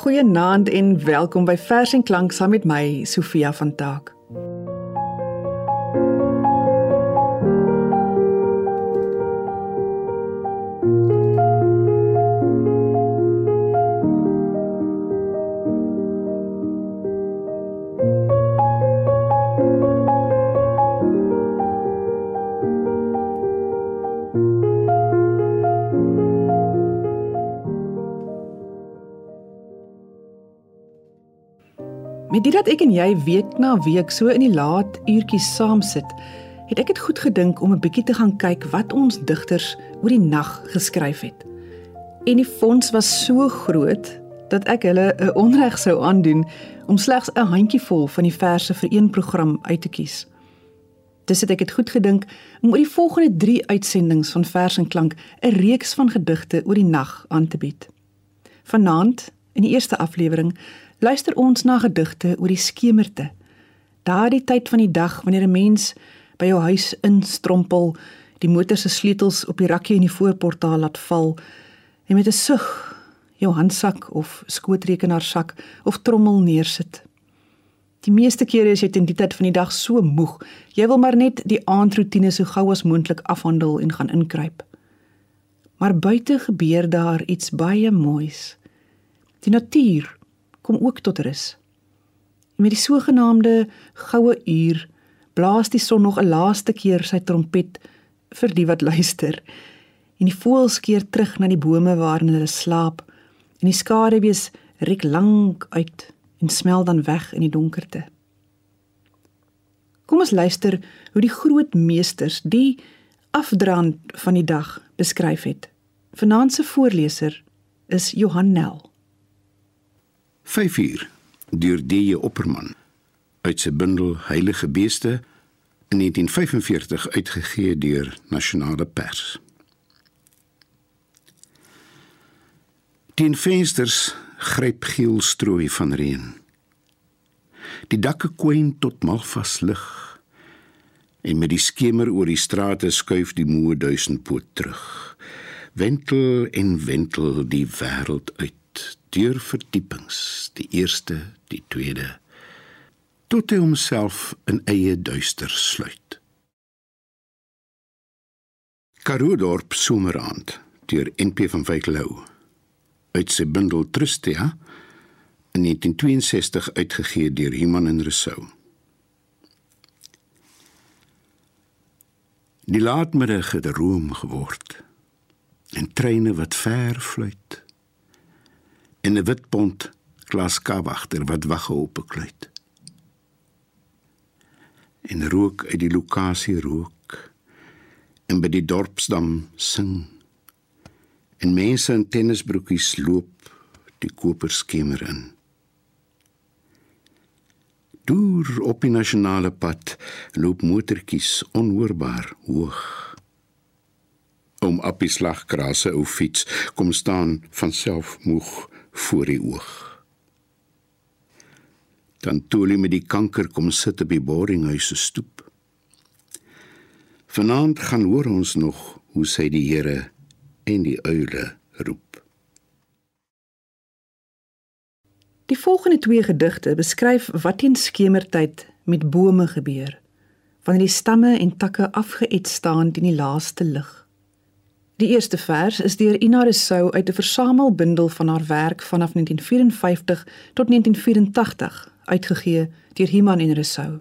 Goeienaand en welkom by Vers en Klank saam met my Sofia van Taak. Met dit dat ek en jy week na week so in die laat uurtjies saam sit, het ek dit goed gedink om 'n bietjie te gaan kyk wat ons digters oor die nag geskryf het. En die fonds was so groot dat ek hulle 'n onreg sou aandoen om slegs 'n handjievol van die verse vir een program uit te kies. Dis het ek dit goed gedink om oor die volgende 3 uitsendings van Vers en Klank 'n reeks van gedigte oor die nag aan te bied. Vanaand, in die eerste aflewering, luister ons na gedigte oor die skemerte. Daardie tyd van die dag wanneer 'n mens by jou huis instrompel, die motor se sleutels op die rakkie in die voorportaal laat val en met 'n sug jou handsak of skootrekenaarsak of trommel neersit. Die meeste kere is jy teen die tyd van die dag so moeg, jy wil maar net die aandroetine so gou as moontlik afhandel en gaan inkruip. Maar buite gebeur daar iets baie moois. Die natuur kom ook tot rus. En met die sogenaamde goue uur blaas die son nog 'n laaste keer sy trompet vir die wat luister. En die voëls keer terug na die bome waarin hulle slaap en die skaduwees reik lank uit en smel dan weg in die donkerte. Kom ons luister hoe die groot meesters die afdraand van die dag beskryf het. Vanaand se voorleser is Johan Nel. 5 uur deur D.J. Opperman uit sy bundel Heilige Beeste in 1945 uitgegee deur Nasionale Pers. Die vensters gryp geel strooi van reën. Die dakke kwyn tot malvas lig en met die skemer oor die strate skuif die moe duisendpoot terug. Wentel en wentel die wêreld uit deur verdiepings, die eerste, die tweede, tot hy homself in eie duister sluit. Karudorp Somerand deur NP van Wyk Lou uit sy bundel Trustia in 1962 uitgegee deur Iman en Rousseau. Die laatmiddag het room geword en treine wat ver fluit en 'n wit pont glaskawagter wat wag op 'n kluit. En rook uit die lokasie rook en by die dorpsdam sing. En mense in tennisbroekies loop die koperskemer in. Deur op die nasionale pad loop motortjies onhoorbaar hoog. Om appie slagkrase ou fiets kom staan van self moeg voor die oog. Hy met die kanker kom sit op die boringhuis se stoep. Vanaand gaan hoor ons nog hoe sy die Here en die uile roep. Die volgende twee gedigte beskryf wat in skemertyd met bome gebeur wanneer die stamme en takke afgeëet staan teen die laaste lig. Die eerste vers is deur Ina Rousseau uit 'n versamelbundel van haar werk vanaf 1954 tot 1984 uitgegee deur Himan en Rousseau.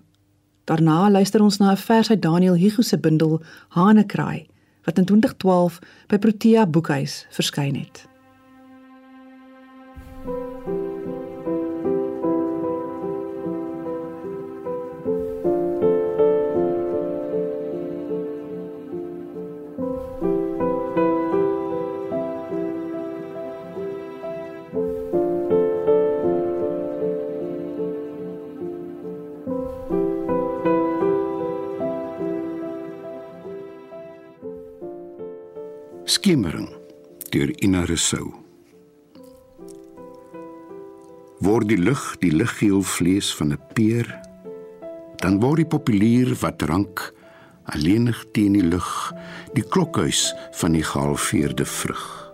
Daarna luister ons na 'n vers uit Daniel Hugo se bundel Hanekraai wat in 2012 by Protea Boekhuis verskyn het. Ina Rousseau. Word die lig die liggeel vlees van 'n peer, dan word die populier wat rank alleenig teen die lug, die klokhuis van die gehalveerde vrug.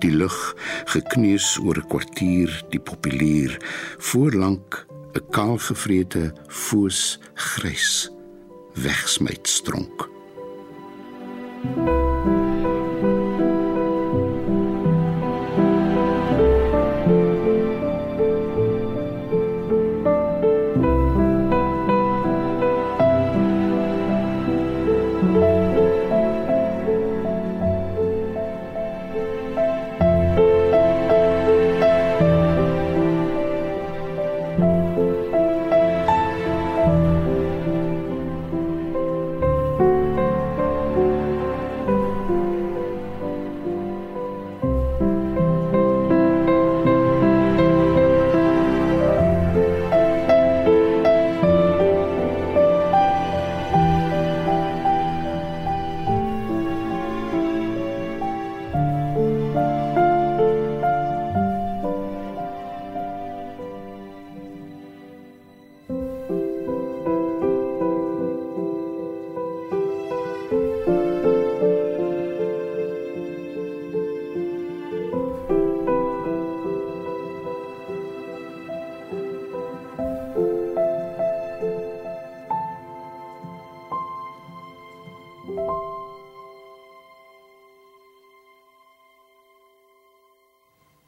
die lug gekneus oor 'n kwartier die populier voorlank 'n kaalgevrete foos grys wegsmyt stronk thank you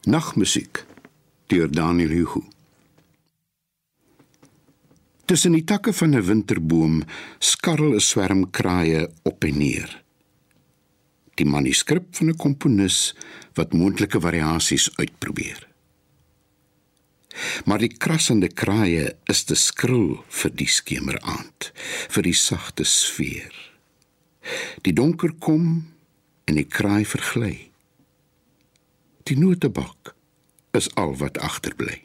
Nagmusiek deur Daniel Hugo. Tussen die takke van 'n winterboom skarrel 'n swerm kraaie op en neer. Die manuskrip van 'n komponis wat moontlike variasies uitprobeer. Maar die krassende kraaie is te skril vir die skemeraand, vir die sagte sfeer. Die donker kom en die kraai vergly. Die notebak is al wat agterbly.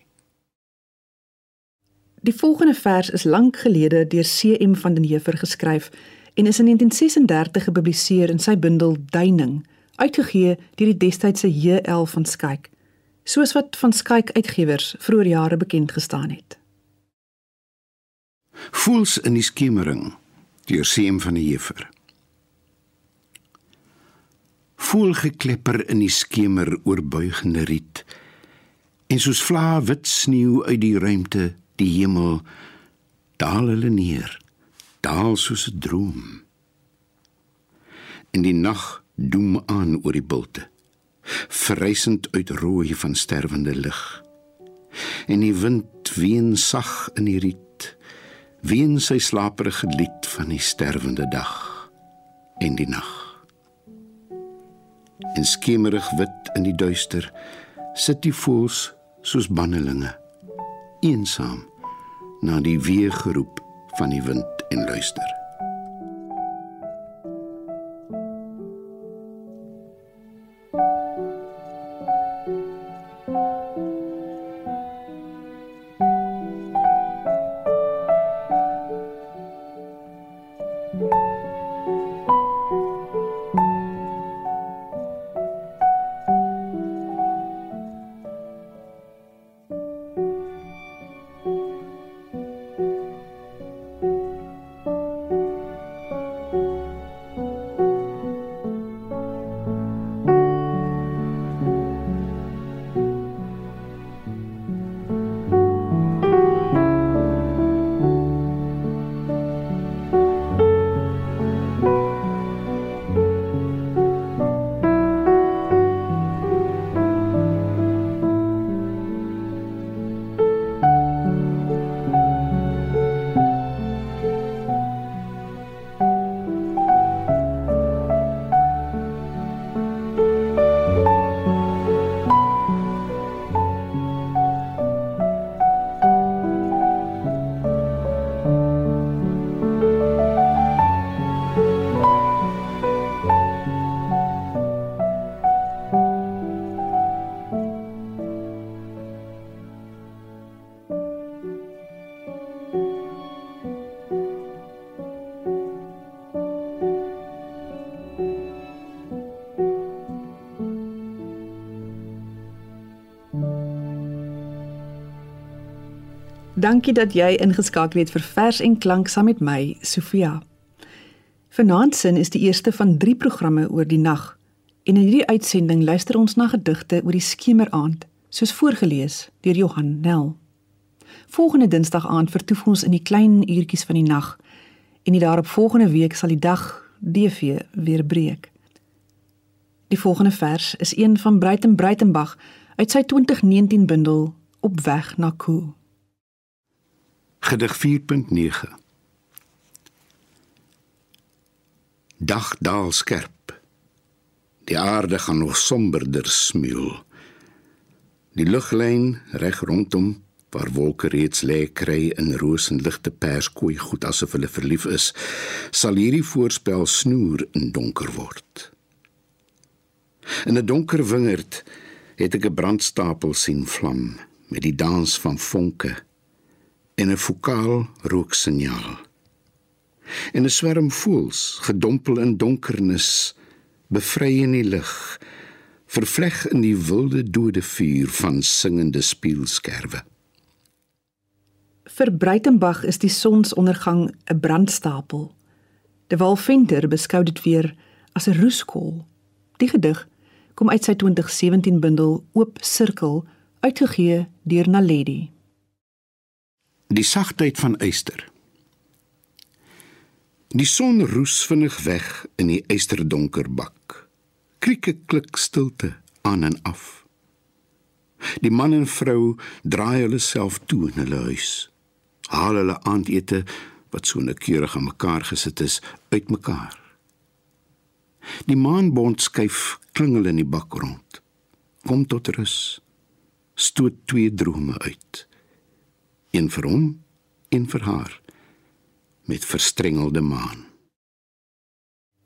Die volgende vers is lank gelede deur CM van den Heever geskryf en is in 1936 gepubliseer in sy bundel Duining, uitgegee deur die destydse JL van Skyk, soos wat van Skyk uitgewers vroeër jare bekend gestaan het. Voels in die skemering deur CM van den Heever voelgeklepper in die skemer oorbuigende riet. En soos vlae wit sneeu uit die ruimte die hemel daal hulle neer daal soos 'n droom. In die nag doem aan oor die bulte verrysend uit rooi van sterwende lig. En die wind ween sag in die riet ween sy slaperige lied van die sterwende dag en die nag en skemerig wit in die duister sit die voëls soos bannelinge eensaam na die weergeroep van die wind en luister Dankie dat jy ingeskakel het vir Vers en Klank saam met my, Sofia. Vanaand sin is die eerste van 3 programme oor die nag En in hierdie uitsending luister ons na gedigte oor die skemeraand, soos voorgeles deur Johan Nel. Volgende Dinsdag aand vertoef ons in die klein uurtjies van die nag en die daarop volgende week sal die dag DV weer breek. Die volgende vers is een van Breiten Breitenbach uit sy 2019 bundel Op weg na Koo. Gedig 4.9 Dag daal skerp. Die aarde gaan nog somberder smuil. Die luglyn reg rondom waar wolke reeds lê kry in rosenligte perskooi goed asof hulle verlief is, sal hierdie voorspel snoer in donker word. In 'n donker wingerd het ek 'n brandstapel sien vlam met die dans van vonke en 'n fokaal rooksignaal. En 'n swerm voels gedompel in donkernis, bevry in die lig, vervleg in die wilde dode vuur van singende spieelskerwe. Vir Breitenbach is die sonsondergang 'n brandstapel. De Walventer beskou dit weer as 'n roeskol. Die gedig kom uit sy 2017 bundel Oop Sirkel, uitgegee deur Naledi. Die sagtheid van eyster. Die son roes vinnig weg in die eisterdonker bak. Krieke klik stilte aan en af. Die man en vrou draai hulle self toe in hulle huis. Haal hulle aandete wat so noukeurig aan mekaar gesit is uitmekaar. Die maanbond skuif klingel in die bak rond. Kom tot rus. Stoot twee drome uit. Een vir hom, een vir haar met verstrengelde maan.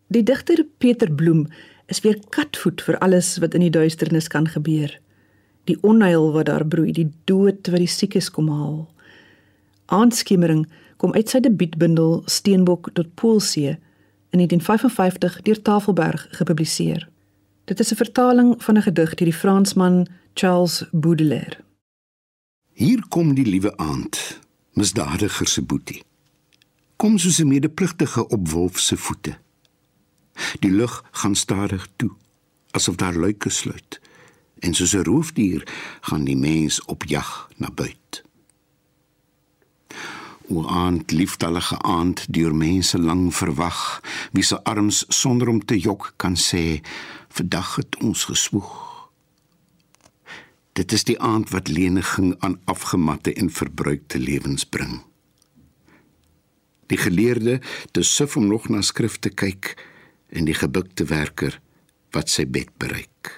Die digter Peter Bloem is weer katvoet vir alles wat in die duisternis kan gebeur. Die onheil wat daar broei, die dood wat die siekes kom haal. Aandskemering kom uit sy debuutbundel Steenbok tot Poolsee in 1955 deur Tafelberg gepubliseer. Dit is 'n vertaling van 'n gedig deur die Fransman Charles Baudelaire. Hier kom die liewe aand, misdadiger se boetie. Kom soos 'n medepligtige op wolf se voete. Die lug gaan stadig toe, asof daar luike sluit. En soos 'n roofdier gaan die mens op jag na buit. O aand, liefdalige aand, deur mense lang verwag, wie se arms sonder om te jok kan sê, vandag het ons geswoeg. Dit is die aand wat leniging aan afgematte en verbruikte lewens bring. Die geleerde te suf om nog na skrifte kyk en die gebukte werker wat sy bed bereik.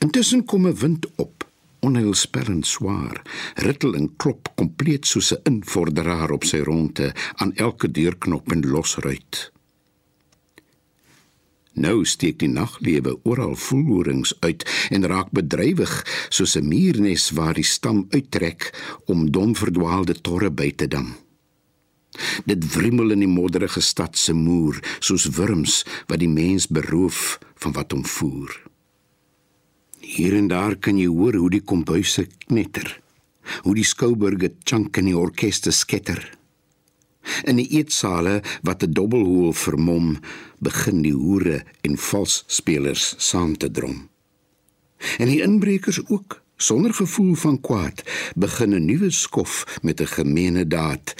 Intussen kom 'n wind op, onheilspellend swaar, rittel en klop kompleet soos 'n invorderaar op sy ronde aan elke deurknop en losruit. Nou steek die naglewe oral voelhorings uit en raak bedrywig soos 'n muurnes waar die stam uittrek om dom verdwaalde torre by te dam. Dit wrimmel in die modderige stad se muur soos wurms wat die mens beroof van wat hom voer. Hier en daar kan jy hoor hoe die kombuise knetter, hoe die skouburge chunk in die orkeste sketter. In die eetsale wat 'n dobbelhoel vermom, begin die hoere en valsspelers saam te drom. En die inbrekers ook, sonder gevoel van kwaad, begin 'n nuwe skof met 'n gemeene daad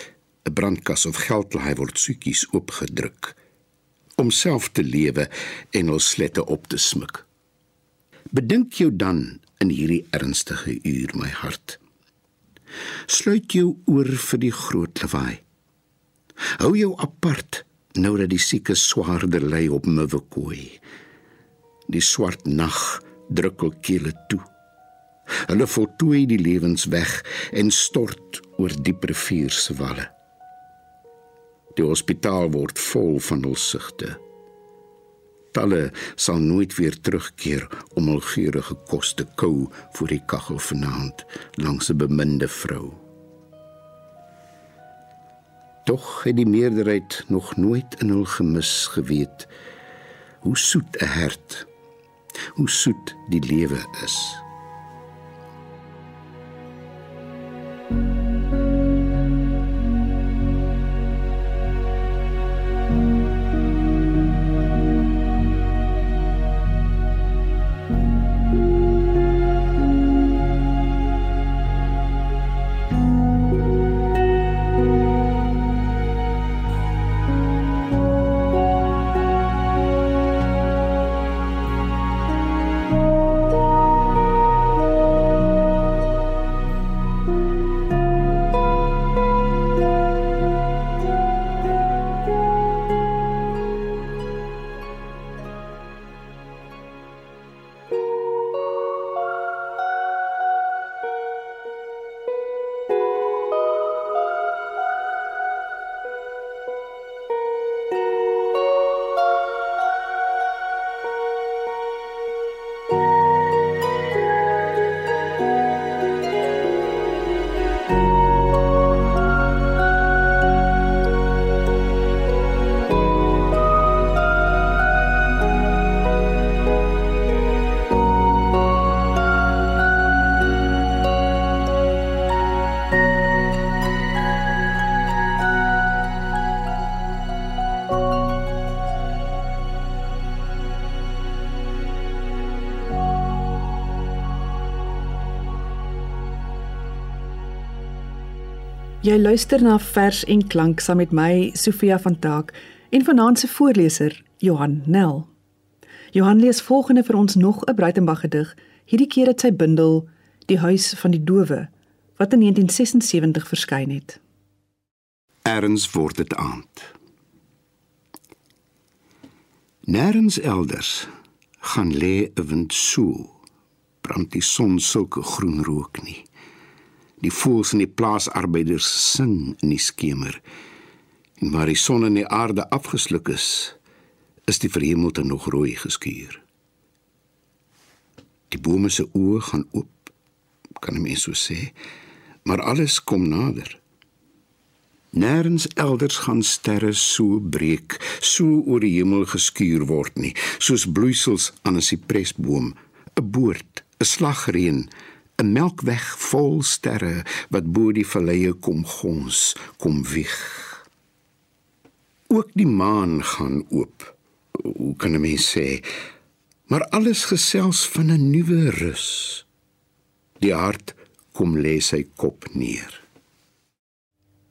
'n brandkas of geldlaai word soetjies oopgedruk om self te lewe en ons slette op te smik. Bedink jou dan in hierdie ernstige uur my hart. Sluit jou oor vir die groot lawaai. Hou jou apart nou dat die sieke swaarder lê op Mwekooi. Die swart nag drukkel kele toe. Hulle voltooi die lewens weg en stort oor diep rivier se walle. Die hospitaal word vol van hul sigte. Talle sal nooit weer terugkeer om hul geurende kos te kou voor die kaggel vanaand langs 'n beminde vrou. Tog het die meerderheid nog nooit in hul gemis geweet hoe soet 'n hart, hoe soet die lewe is. Jy luister na vers en klank saam met my Sofia van Taak en vanaand se voorleser Johan Nel. Johan lees volgende vir ons nog 'n Breitenberg gedig, hierdie keer uit sy bundel Die huis van die dowe wat in 1976 verskyn het. Erns word dit aand. Nêrens elders gaan lê 'n wind so brand die son sulke groen rook nie. Die voëls en die plaasarbeiders sing in die skemer. En waar die son en die aarde afgesluk is, is die verhemelte nog rooi geskuur. Die bome se oë gaan oop, kan 'n mens so sê, maar alles kom nader. Nêrens elders gaan sterre so breek, so oor die hemel geskuur word nie, soos bloeisels aan 'n sipresboom, 'n boord, 'n slagreën, 'n melkweg vol sterre wat bo die valleie kom gons, kom wieg. Ook die maan gaan oop. Hoe kan 'n mens sê? Maar alles gesels van 'n nuwe rus. Die hart kom lê sy kop neer.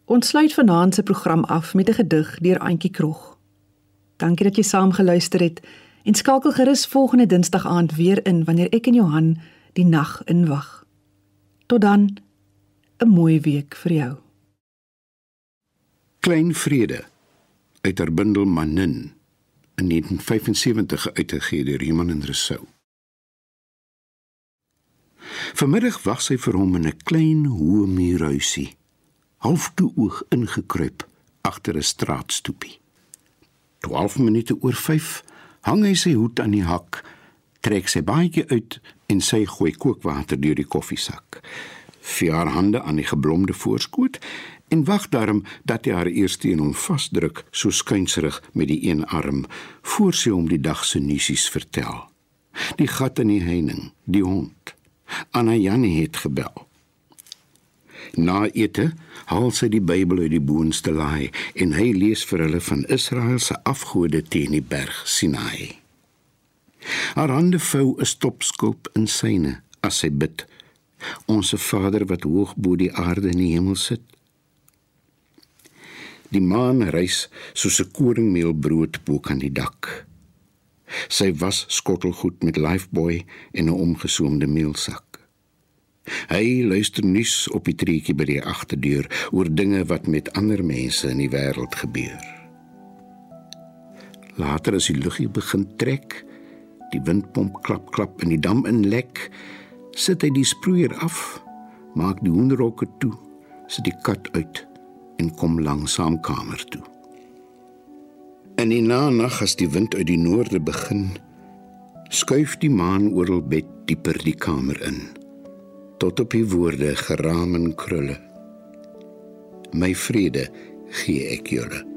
Ons sluit vanaand se program af met 'n gedig deur Antjie Krog. Dankie dat jy saam geluister het en skakel gerus volgende Dinsdag aand weer in wanneer ek en Johan die nag inwag. Tot dan 'n mooi week vir jou. Klein vrede uit haar bundel Manin in 1975 uitgegee deur Iman en Rousseau. Vanmiddag wag sy vir hom in 'n klein hoë muurhuisie, half toe oog ingekruip agter 'n straatstoepie. 12 minute oor 5 hang hy sy hoed aan die hak trek sy baadjie uit en sy gooi kookwater deur die koffiesak. Vier haar hande aan die geblomde voorskoot en wag daarom dat hy haar eers teen hom vasdruk, so skuinserig met die een arm, voor sy hom die dag se nuusies vertel. Die gat in die heining, die hond. Anna Jannie het gebel. Na ete haal sy die Bybel uit die boonste laai en hy lees vir hulle van Israel se afgode teen die berg Sinai. Haar hande vou 'n stopskulp in syne as sy bid. Onse Vader wat hoog bo die aarde in die hemel sit. Die maan reis soos 'n koringmeelbrood bo kan die dak. Sy was skottelgoed met lifeboy en 'n omgesoomde meelsak. Hy luister nuus op die treetjie by die agterdeur oor dinge wat met ander mense in die wêreld gebeur. Later as die luggie begin trek, Die windpomp klap klap en die dam inlek. Sit hy die sproeier af, maak die hoenderhokke toe, sit die kat uit en kom langsaam kamer toe. In die nag as die wind uit die noorde begin, skuif die maan oor hul bed dieper die kamer in tot op die woorde geraam en krulle. My vrede gee ek julle.